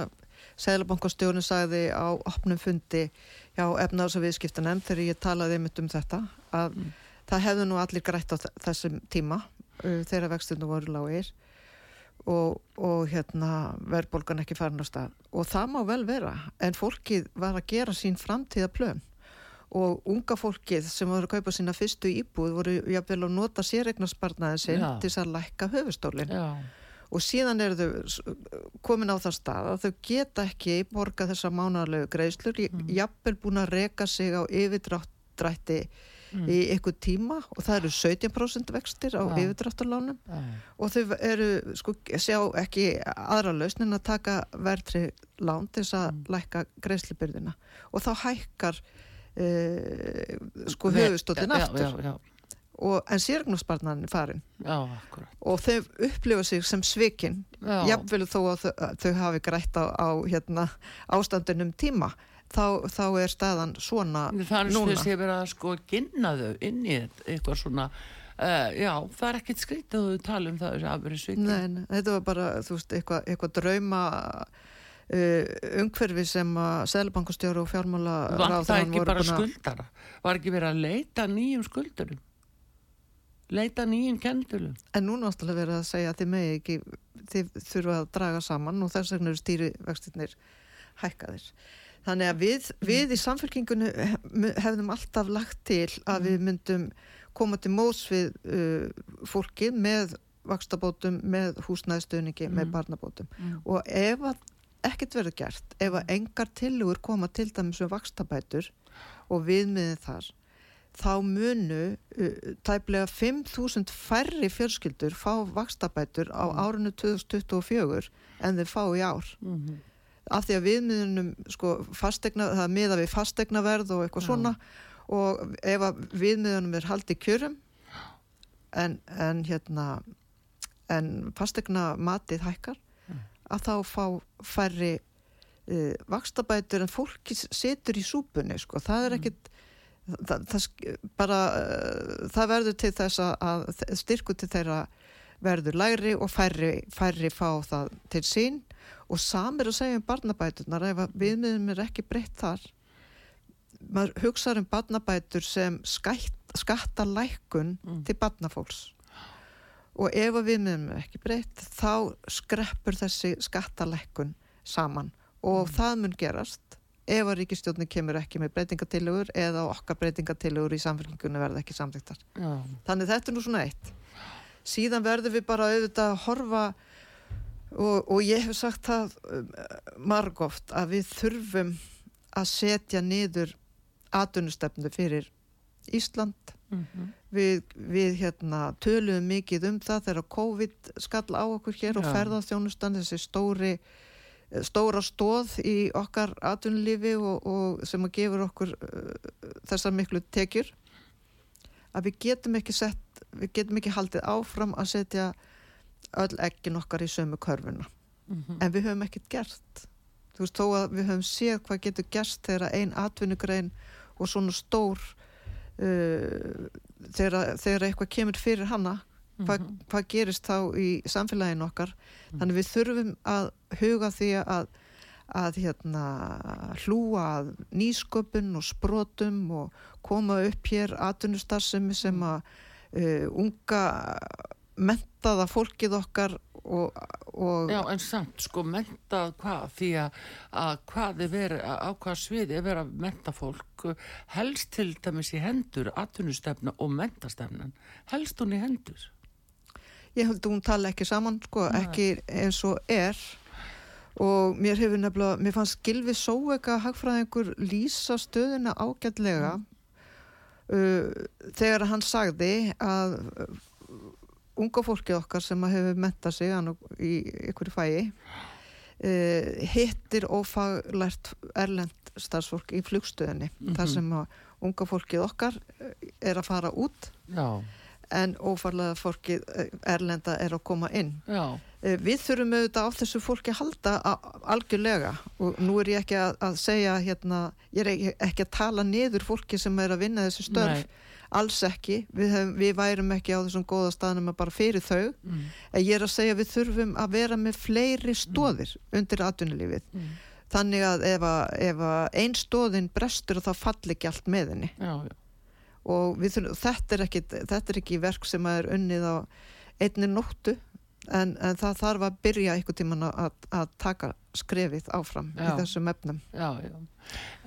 Sæðlabankastjónu sagði á opnum fundi hjá efnaðs- og viðskiptanem þegar ég talaði um þetta að mm. það hefðu nú allir grætt á þessum tíma uh, þegar vextinu voru lágir og, og hérna verðbólgan ekki farin á stað. Og það má vel vera en fólkið var að gera sín framtíða plön og unga fólkið sem voru að kaupa sína fyrstu íbúð voru jáfnvel að nota sérregnarsparnaðin sinn til þess að lækka höfustólinn og síðan eru þau komin á það stað að þau geta ekki borga þessa mánarlegu greiðslur mm. jafnvel búin að reka sig á yfirdrætti mm. í ykkur tíma og það eru 17% vextir á ja. yfirdráttarlánum ja. og þau eru sko sjá ekki aðra lausnin að taka verðri lán til þess að mm. lækka greiðslubyrðina og þá hækkar uh, sko höfustóttin aftur já, já, já og, en sérgnarspartnarin er farin og þau upplifa sig sem svikinn jafnvel þó að þau, þau hafi grætt á, á hérna, ástandunum tíma þá, þá er staðan svona núna Þannig að þess að vera að sko ginna þau inn í eitthvað svona uh, já, það er ekkert skrítið að þau tala um það þess að vera svikinn Nei, þetta var bara, þú veist, eitthvað, eitthvað drauma Uh, umhverfi sem að Sælubankastjóru og fjármála Var það ekki bara skuldara? Var ekki verið að leita nýjum skuldurum? leita nýjum kendulum. En nú náttúrulega verið að segja að þið megi ekki, þið þurfa að draga saman og þess vegna eru stýrivextinnir hækkaðir. Þannig að við, við í samfélkingunni hefðum alltaf lagt til að við mm. myndum koma til mós við uh, fólki með vakstabótum, með húsnæðstöningi, mm. með barnabótum mm. og ef að ekkert verður gert, ef að engar tilugur koma til dæmis með vakstabætur og viðmiðið þar þá munu uh, tæplega 5.000 færri fjörskildur fá vakstabætur á mm. árinu 2024 en þeir fá í ár mm -hmm. Af því að viðmiðunum sko, fastegna, það miða við fastegnaverð og eitthvað svona og ef að viðmiðunum er haldið kjörum en, en hérna en fastegna matið hækkar ja. að þá fá færri uh, vakstabætur en fólki setur í súpunni sko, það er mm. ekkit það, það, bara, uh, það verður til þess að styrku til þeirra verður læri og færri, færri fá það til sín og samir að segja um barnabætunar ef viðmiðum er ekki breytt þar maður hugsaður um barnabætur sem skattalækun mm. til barnafólks og ef viðmiðum er ekki breytt þá skreppur þessi skattalækun saman og mm. það mun gerast ef að ríkistjóðni kemur ekki með breytingatillegur eða okkar breytingatillegur í samfélgingunni verða ekki samþygtar. Þannig þetta er nú svona eitt. Síðan verður við bara auðvitað að horfa og, og ég hef sagt það um, margóft að við þurfum að setja niður atunustefnu fyrir Ísland. Mm -hmm. við, við hérna, töluðum mikið um það þegar COVID skall á okkur hér Já. og ferðarþjónustan þessi stóri stóra stóð í okkar atvinnulífi og, og sem að gefur okkur uh, þessar miklu tekjur að við getum ekki sett við getum ekki haldið áfram að setja öll ekkin okkar í sömu körfuna mm -hmm. en við höfum ekkert gert þú veist þó að við höfum séð hvað getur gerst þegar einn atvinnugrein og svona stór uh, þegar, þegar eitthvað kemur fyrir hanna hvað, mm -hmm. hvað gerist þá í samfélaginu okkar mm. þannig við þurfum að huga því að, að hérna, hlúa að nýsköpun og sprótum og koma upp hér atvinnustarfsemi sem mm. að uh, unga mentaða fólkið okkar og, og Já en samt sko mentað hvað? Því að, að hvað er verið á hvað sviði er verið að menta fólk? Helst til dæmis í hendur atvinnustefna og mentastefnan helst hún í hendur? Ég held að hún tala ekki saman sko, ekki eins og er. Og mér hefur nefnilega mér fannst Gilvi Sóega hagfræðingur lýsa stöðuna ágætlega. Mm. uh, þegar hann sagði að unga fólkið okkar sem hefur mentað sig í ykkur fæi uh, hittir ofaglært erlend starfsfólk í flugstöðinni mm -hmm. þar mhm. sem að unga fólkið okkar uh, er að fara út Já en ófarlega fólki eh, erlenda er að koma inn. Já. Eh, við þurfum auðvitað á þessu fólki að halda algjörlega og nú er ég ekki að, að segja hérna, ég er ekki að tala niður fólki sem er að vinna þessu störf, Nei. Alls ekki, við, hef, við værum ekki á þessum góða staðnum að bara fyrir þau, mm. en ég er að segja við þurfum að vera með fleiri stóðir mm. undir atvinnulífið. Mm. Þannig að ef, ef einn stóðin brestur þá falli ekki allt með henni. Já, já og þurfum, þetta, er ekki, þetta er ekki verk sem er unnið á einni nóttu en, en það þarf að byrja einhvern tíman að, að taka skrefið áfram já. í þessum efnum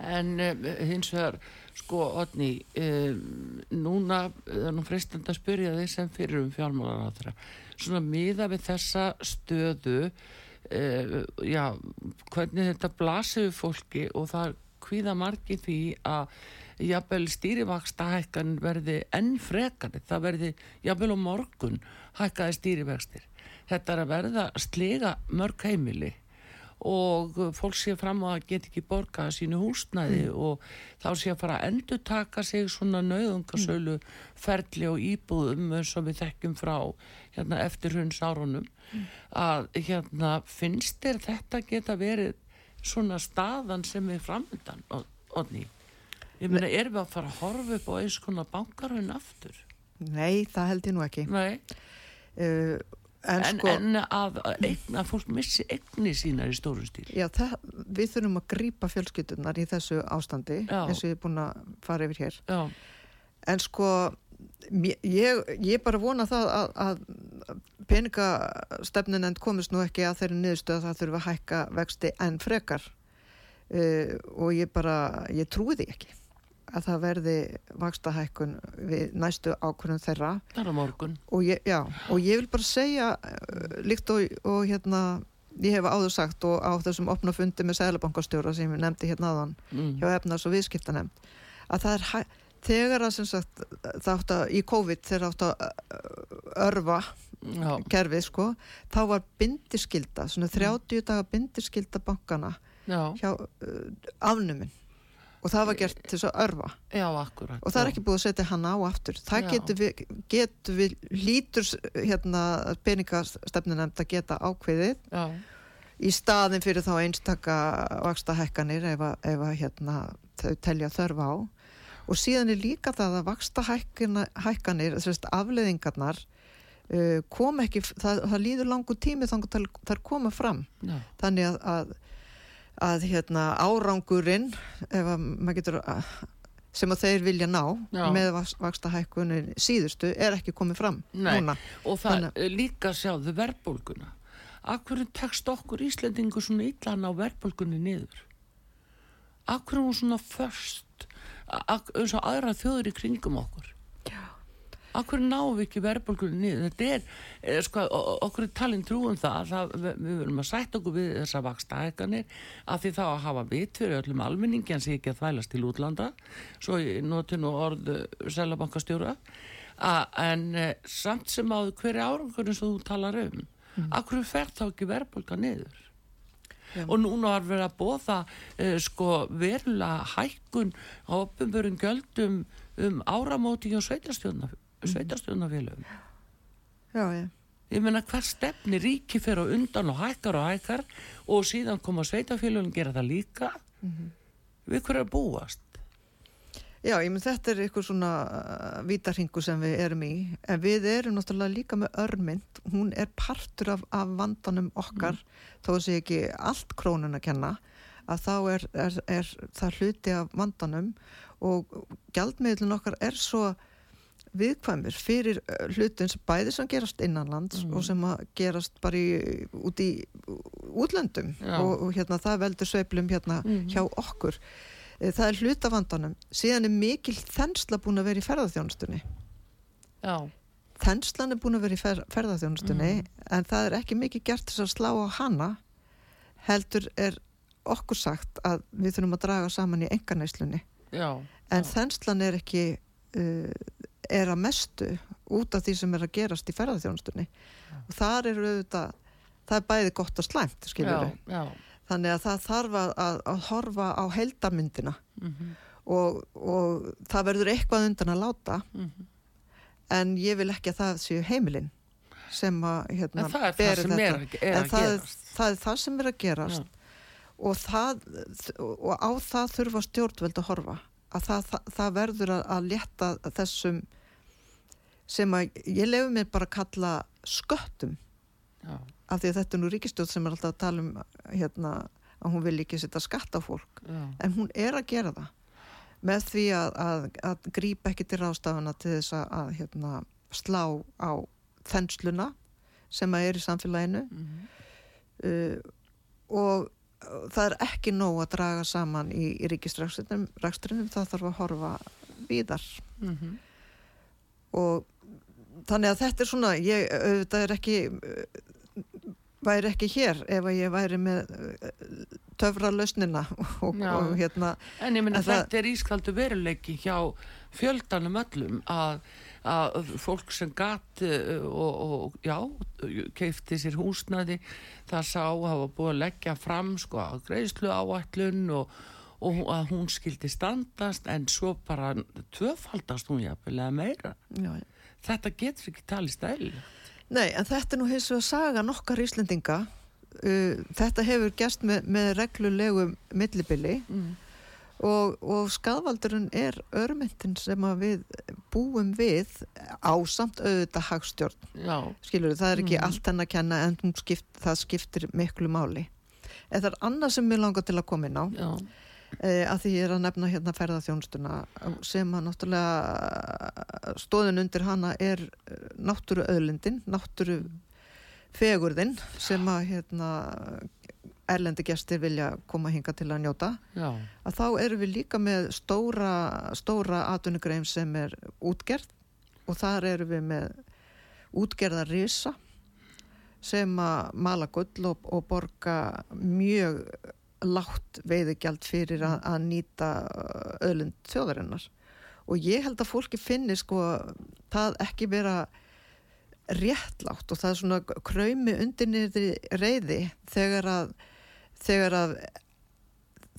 en um, hins vegar sko, Otni um, núna, það er nú freistend að spyrja þig sem fyrir um fjármálar á þeirra svona miða við þessa stöðu um, já, hvernig þetta blasir fólki og það hvíða margi því að jafnvel stýrivaksta hækkan verði enn frekari, það verði jafnvel á morgun hækkaði stýrivakstir þetta er að verða slega mörg heimili og fólk sé fram að geta ekki borgað sínu húsnæði mm. og þá sé að fara að endur taka sig svona nauðungasölu mm. ferli og íbúðum og við þekkjum frá hérna, eftir hunds árunum mm. að hérna, finnst þér þetta geta verið svona staðan sem er framöndan Odni, ég meina erum við að fara að horfa upp á eins konar bankarhund aftur? Nei, það held ég nú ekki Nei uh, En, en, sko, en að, að fólk missi egni sínar í stórum stíl Já, það, við þurfum að grýpa fjölskyttunar í þessu ástandi já. eins og ég er búin að fara yfir hér já. en sko ég, ég bara vona það að, að peningastefnin end komist nú ekki að þeirri niðurstöð að það þurfa að hækka vexti en frekar uh, og ég bara, ég trúi því ekki að það verði vaksta hækkun við næstu ákvörðum þeirra og ég, já, og ég vil bara segja uh, líkt og, og hérna ég hef áður sagt og á þessum opna fundi með Sælabankastjóra sem ég nefndi hérna aðan mm. hjá efnars og viðskipta nefnd að það er þegar að sagt, það átt að í COVID þegar átt að uh, örfa já. kerfið sko þá var bindiskylda, svona 30 daga bindiskylda bankana já. hjá uh, afnuminn og það var gert til þess að örfa já, akkurat, og það er ekki búið að setja hann á aftur. Það getur við, getur við lítur hérna, peningastefninemnd að geta ákveðið já. í staðin fyrir þá einstaka vaksta hækkanir ef að, ef að hérna, þau telja þörfa á. Og síðan er líka það að vaksta hækkanir afleðingarnar uh, kom ekki það, það líður langu tími þannig að það koma fram. Já. þannig að, að að hérna, árangurinn getur sem að þeir vilja ná Já. með vaksta hækkunin síðustu er ekki komið fram Nei. núna og það Þannig... líka sjáðu verðbólguna Akkur tekst okkur Íslandingu svona yllan á verðbólgunni niður Akkur er hún svona först eins og aðra þjóður í kringum okkur Akkur náum við ekki verðbólgunni niður? Þetta er, er sko, okkur er talin trúum það, það við, verðum að sætt okkur við þessa vakstaækanir að því þá að hafa vitt fyrir öllum almenningi en sé ekki að þvælast til útlanda, svo notur nú orðu selabankastjóra, en e, samt sem á hverju árangurinn sem þú talar um, mm. akkur fer þá ekki verðbólga niður? Já. og núna var verið að bóða eh, sko, verulega hækkun á opnbjörn göldum um áramóti og sveitastjónaf sveitarstjónafélögum Já, já. Ég menna hver stefni ríki fyrir á undan og hækkar og hækkar og síðan koma sveitarfélögum að gera það líka. Mm -hmm. við hverju að búast? Já, ég menn þetta er eitthvað svona uh, vítarhingu sem við erum í. En við erum náttúrulega líka með örmynd. Hún er partur af, af vandanum okkar, mm. þó að sé ekki allt krónun að kenna að þá er, er, er það hluti af vandanum. Og gjaldmiðlun okkar er svo viðkvæmur fyrir hlutin sem bæði sem gerast innanlands mm. og sem að gerast bara í, út í útlöndum og, og hérna það veldur sveiplum hérna mm. hjá okkur e, það er hlutavandanum síðan er mikil þensla búin að vera í ferðarþjónustunni Já. þenslan er búin að vera í fer, ferðarþjónustunni mm. en það er ekki mikið gert þess að slá á hana heldur er okkur sagt að við þurfum að draga saman í enganæslunni en þenslan er ekki uh, er að mestu út af því sem er að gerast í ferðarþjónustunni og þar eru auðvitað það er bæði gott og slæmt þannig að það þarf að, að, að horfa á heldamyndina mm -hmm. og, og það verður eitthvað undan að láta. Mm -hmm. en ég vil ekki að það séu heimilinn sem að hérna, beri þetta. er, er en það, það er það sem er að gerast. Og, það, og á það þurfa stjórnveld að horfa að það, það verður að, að leta þessum sem að ég lefi mér bara að kalla sköttum Já. af því að þetta er nú ríkistjóð sem er alltaf að tala um hérna, að hún vil ekki setja skatt á fólk Já. en hún er að gera það með því að, að, að grípa ekki til rástafana til þess að hérna, slá á þennsluna sem að er í samfélaginu mm -hmm. uh, og það er ekki nóg að draga saman í, í ríkistrækstrinum það þarf að horfa víðar. Mm -hmm. og þannig að þetta er svona ég, auðvitað er ekki væri ekki hér ef að ég væri með töfra lausnina og, og hérna. En ég minna þetta er ískaldu veruleiki hjá fjöldanum öllum að, að fólk sem gati uh, og, og já keifti sér húsnaði það sá að hafa búið að leggja fram sko að greiðslu áallun og, og að hún skildi standast en svo bara tvöfaldast hún jafnvel meira já, þetta getur ekki talist eða Nei, en þetta er nú hins vegar saga nokkar íslendinga. Uh, þetta hefur gæst með, með reglulegu millibili mm. Og, og skadvaldurinn er örmyndin sem við búum við á samt auðvitað hagstjórn. Já. Skilur, það er ekki mm. allt henn að kenna en skipt, það skiptir miklu máli. En það er annað sem við langar til að koma inn á. Já e, að því ég er að nefna hérna ferðarþjónstuna sem að náttúrulega stóðin undir hana er eh, náttúru öðlindin, náttúru fegurðin sem að hérna erlendi gestir vilja koma hinga til að njóta Já. að þá erum við líka með stóra stóra atvinnugreim sem er útgerð og þar erum við með útgerðar risa sem að mala gull og, og borga mjög látt veiðigjald fyrir að, að nýta öðlund þjóðarinnar og ég held að fólki finni sko það ekki vera réttlátt og það er svona kræmi undir niður reyði þegar að, þegar að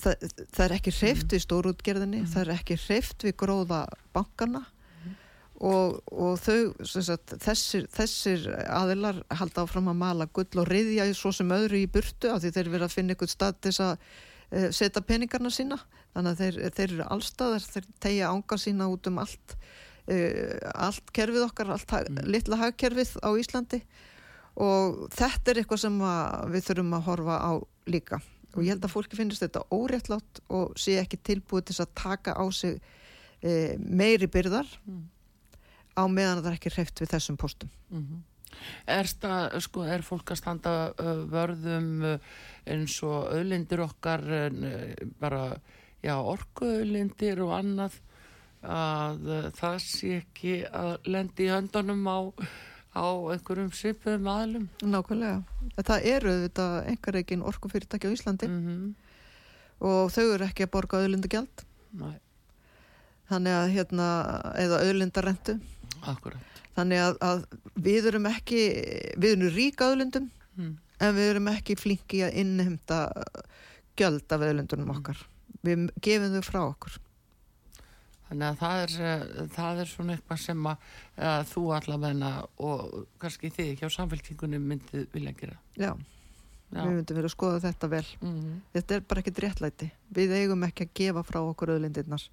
það, það er ekki hreift við stórútgerðinni, mm. það er ekki hreift við gróða bankana og, og þau, sagt, þessir, þessir aðilar halda áfram að mala gull og riðja svo sem öðru í burtu af því þeir verða að finna ykkur stað til að uh, setja peningarna sína þannig að þeir, þeir eru allstaðar þeir tegja ánga sína út um allt uh, allt kerfið okkar allt mm. litla hagkerfið á Íslandi og þetta er eitthvað sem við þurfum að horfa á líka og ég held að fólki finnist þetta óréttlátt og sé ekki tilbúið til að taka á sig uh, meiri byrðar mm á meðan það er ekki hreift við þessum postum mm -hmm. Er, stað, sko, er fólk að standa vörðum eins og öðlindir okkar bara já, orkuöðlindir og annað að það sé ekki að lendi í höndunum á, á einhverjum svipuðum aðlum Nákvæmlega, það eru þetta einhverjegin orkufyrirtæki á Íslandi mm -hmm. og þau eru ekki að borga öðlindagjald þannig að hérna eða öðlindarentu Akkurat. Þannig að, að við erum ekki, við erum ríka öðlundum mm. en við erum ekki flinki að innhemta gjöld af öðlundunum mm. okkar. Við gefum þau frá okkur. Þannig að það er, eh, það er svona eitthvað sem að, að þú allavegna og kannski þið ekki á samfélkingunum myndið vilja gera. Já, Já. við myndum verið að skoða þetta vel. Mm -hmm. Þetta er bara ekkit réttlæti. Við eigum ekki að gefa frá okkur öðlundirnar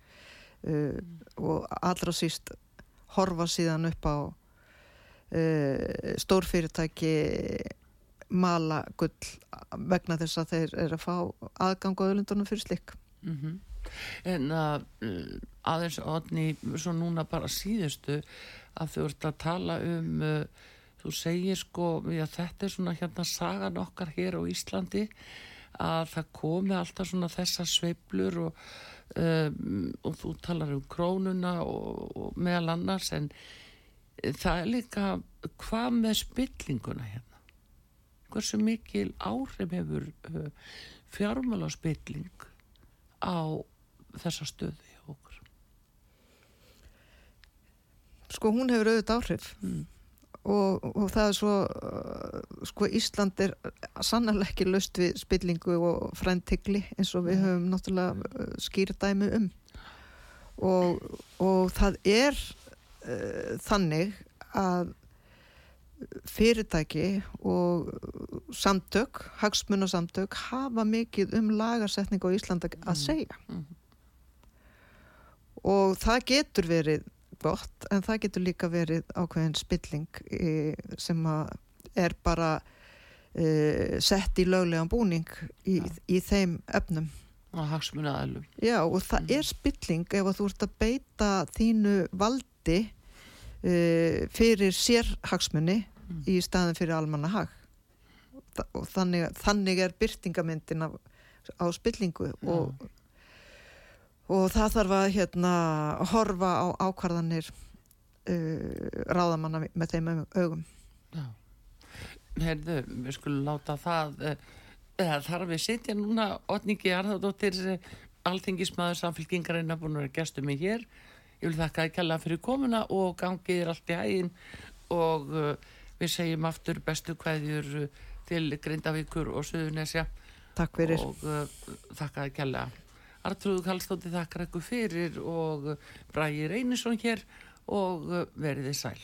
uh, og allra síst horfa síðan upp á uh, stórfyrirtæki mala gull vegna þess að þeir eru að fá aðgang á öðlundunum fyrir slik mm -hmm. En að uh, aðeins odni svo núna bara síðustu að þú ert að tala um uh, þú segir sko já, þetta er svona hérna sagan okkar hér á Íslandi að það komi alltaf svona þessa sveiblur og um, og þú talar um krónuna og, og meðal annars en það er líka hvað með spillinguna hérna? Hversu mikil áhrif hefur fjármála spilling á þessa stöðu hjá okkur? Sko hún hefur auðvitað áhrif. Mm. Og, og það er svo uh, sko Ísland er sannlega ekki löst við spillingu og fræntikli eins og við höfum náttúrulega uh, skýrdæmi um. Og, og það er uh, þannig að fyrirtæki og samtök, hagsmunasamtök hafa mikið um lagarsetning á Íslanda að mm. segja. Mm -hmm. Og það getur verið gott en það getur líka verið ákveðin spilling e, sem er bara e, sett í löglegan búning í, í þeim öfnum Já og það mm. er spilling ef þú ert að beita þínu valdi uh, fyrir sérhagsmunni mm. í staðin fyrir almanna hag og þannig, þannig er byrtingamyndin á, á spillingu og, og það þarf að hérna, horfa á ákvarðanir uh, ráðamanna með þeim augum. Já. Herðu, við skulum láta það uh, þarf við sitja núna Otningi Arðardóttir alþingismæður samfélkingarinn að búin að vera gestur mig hér. Ég vil þakka að kella fyrir komuna og gangið er allt í hægin og uh, við segjum aftur bestu hvaðjur uh, til Grindavíkur og Suðunesja Takk fyrir. Og þakka að kella Artrúðu Kallstótti þakkar eitthvað fyrir og Bræði Reynisson hér og veriði sæl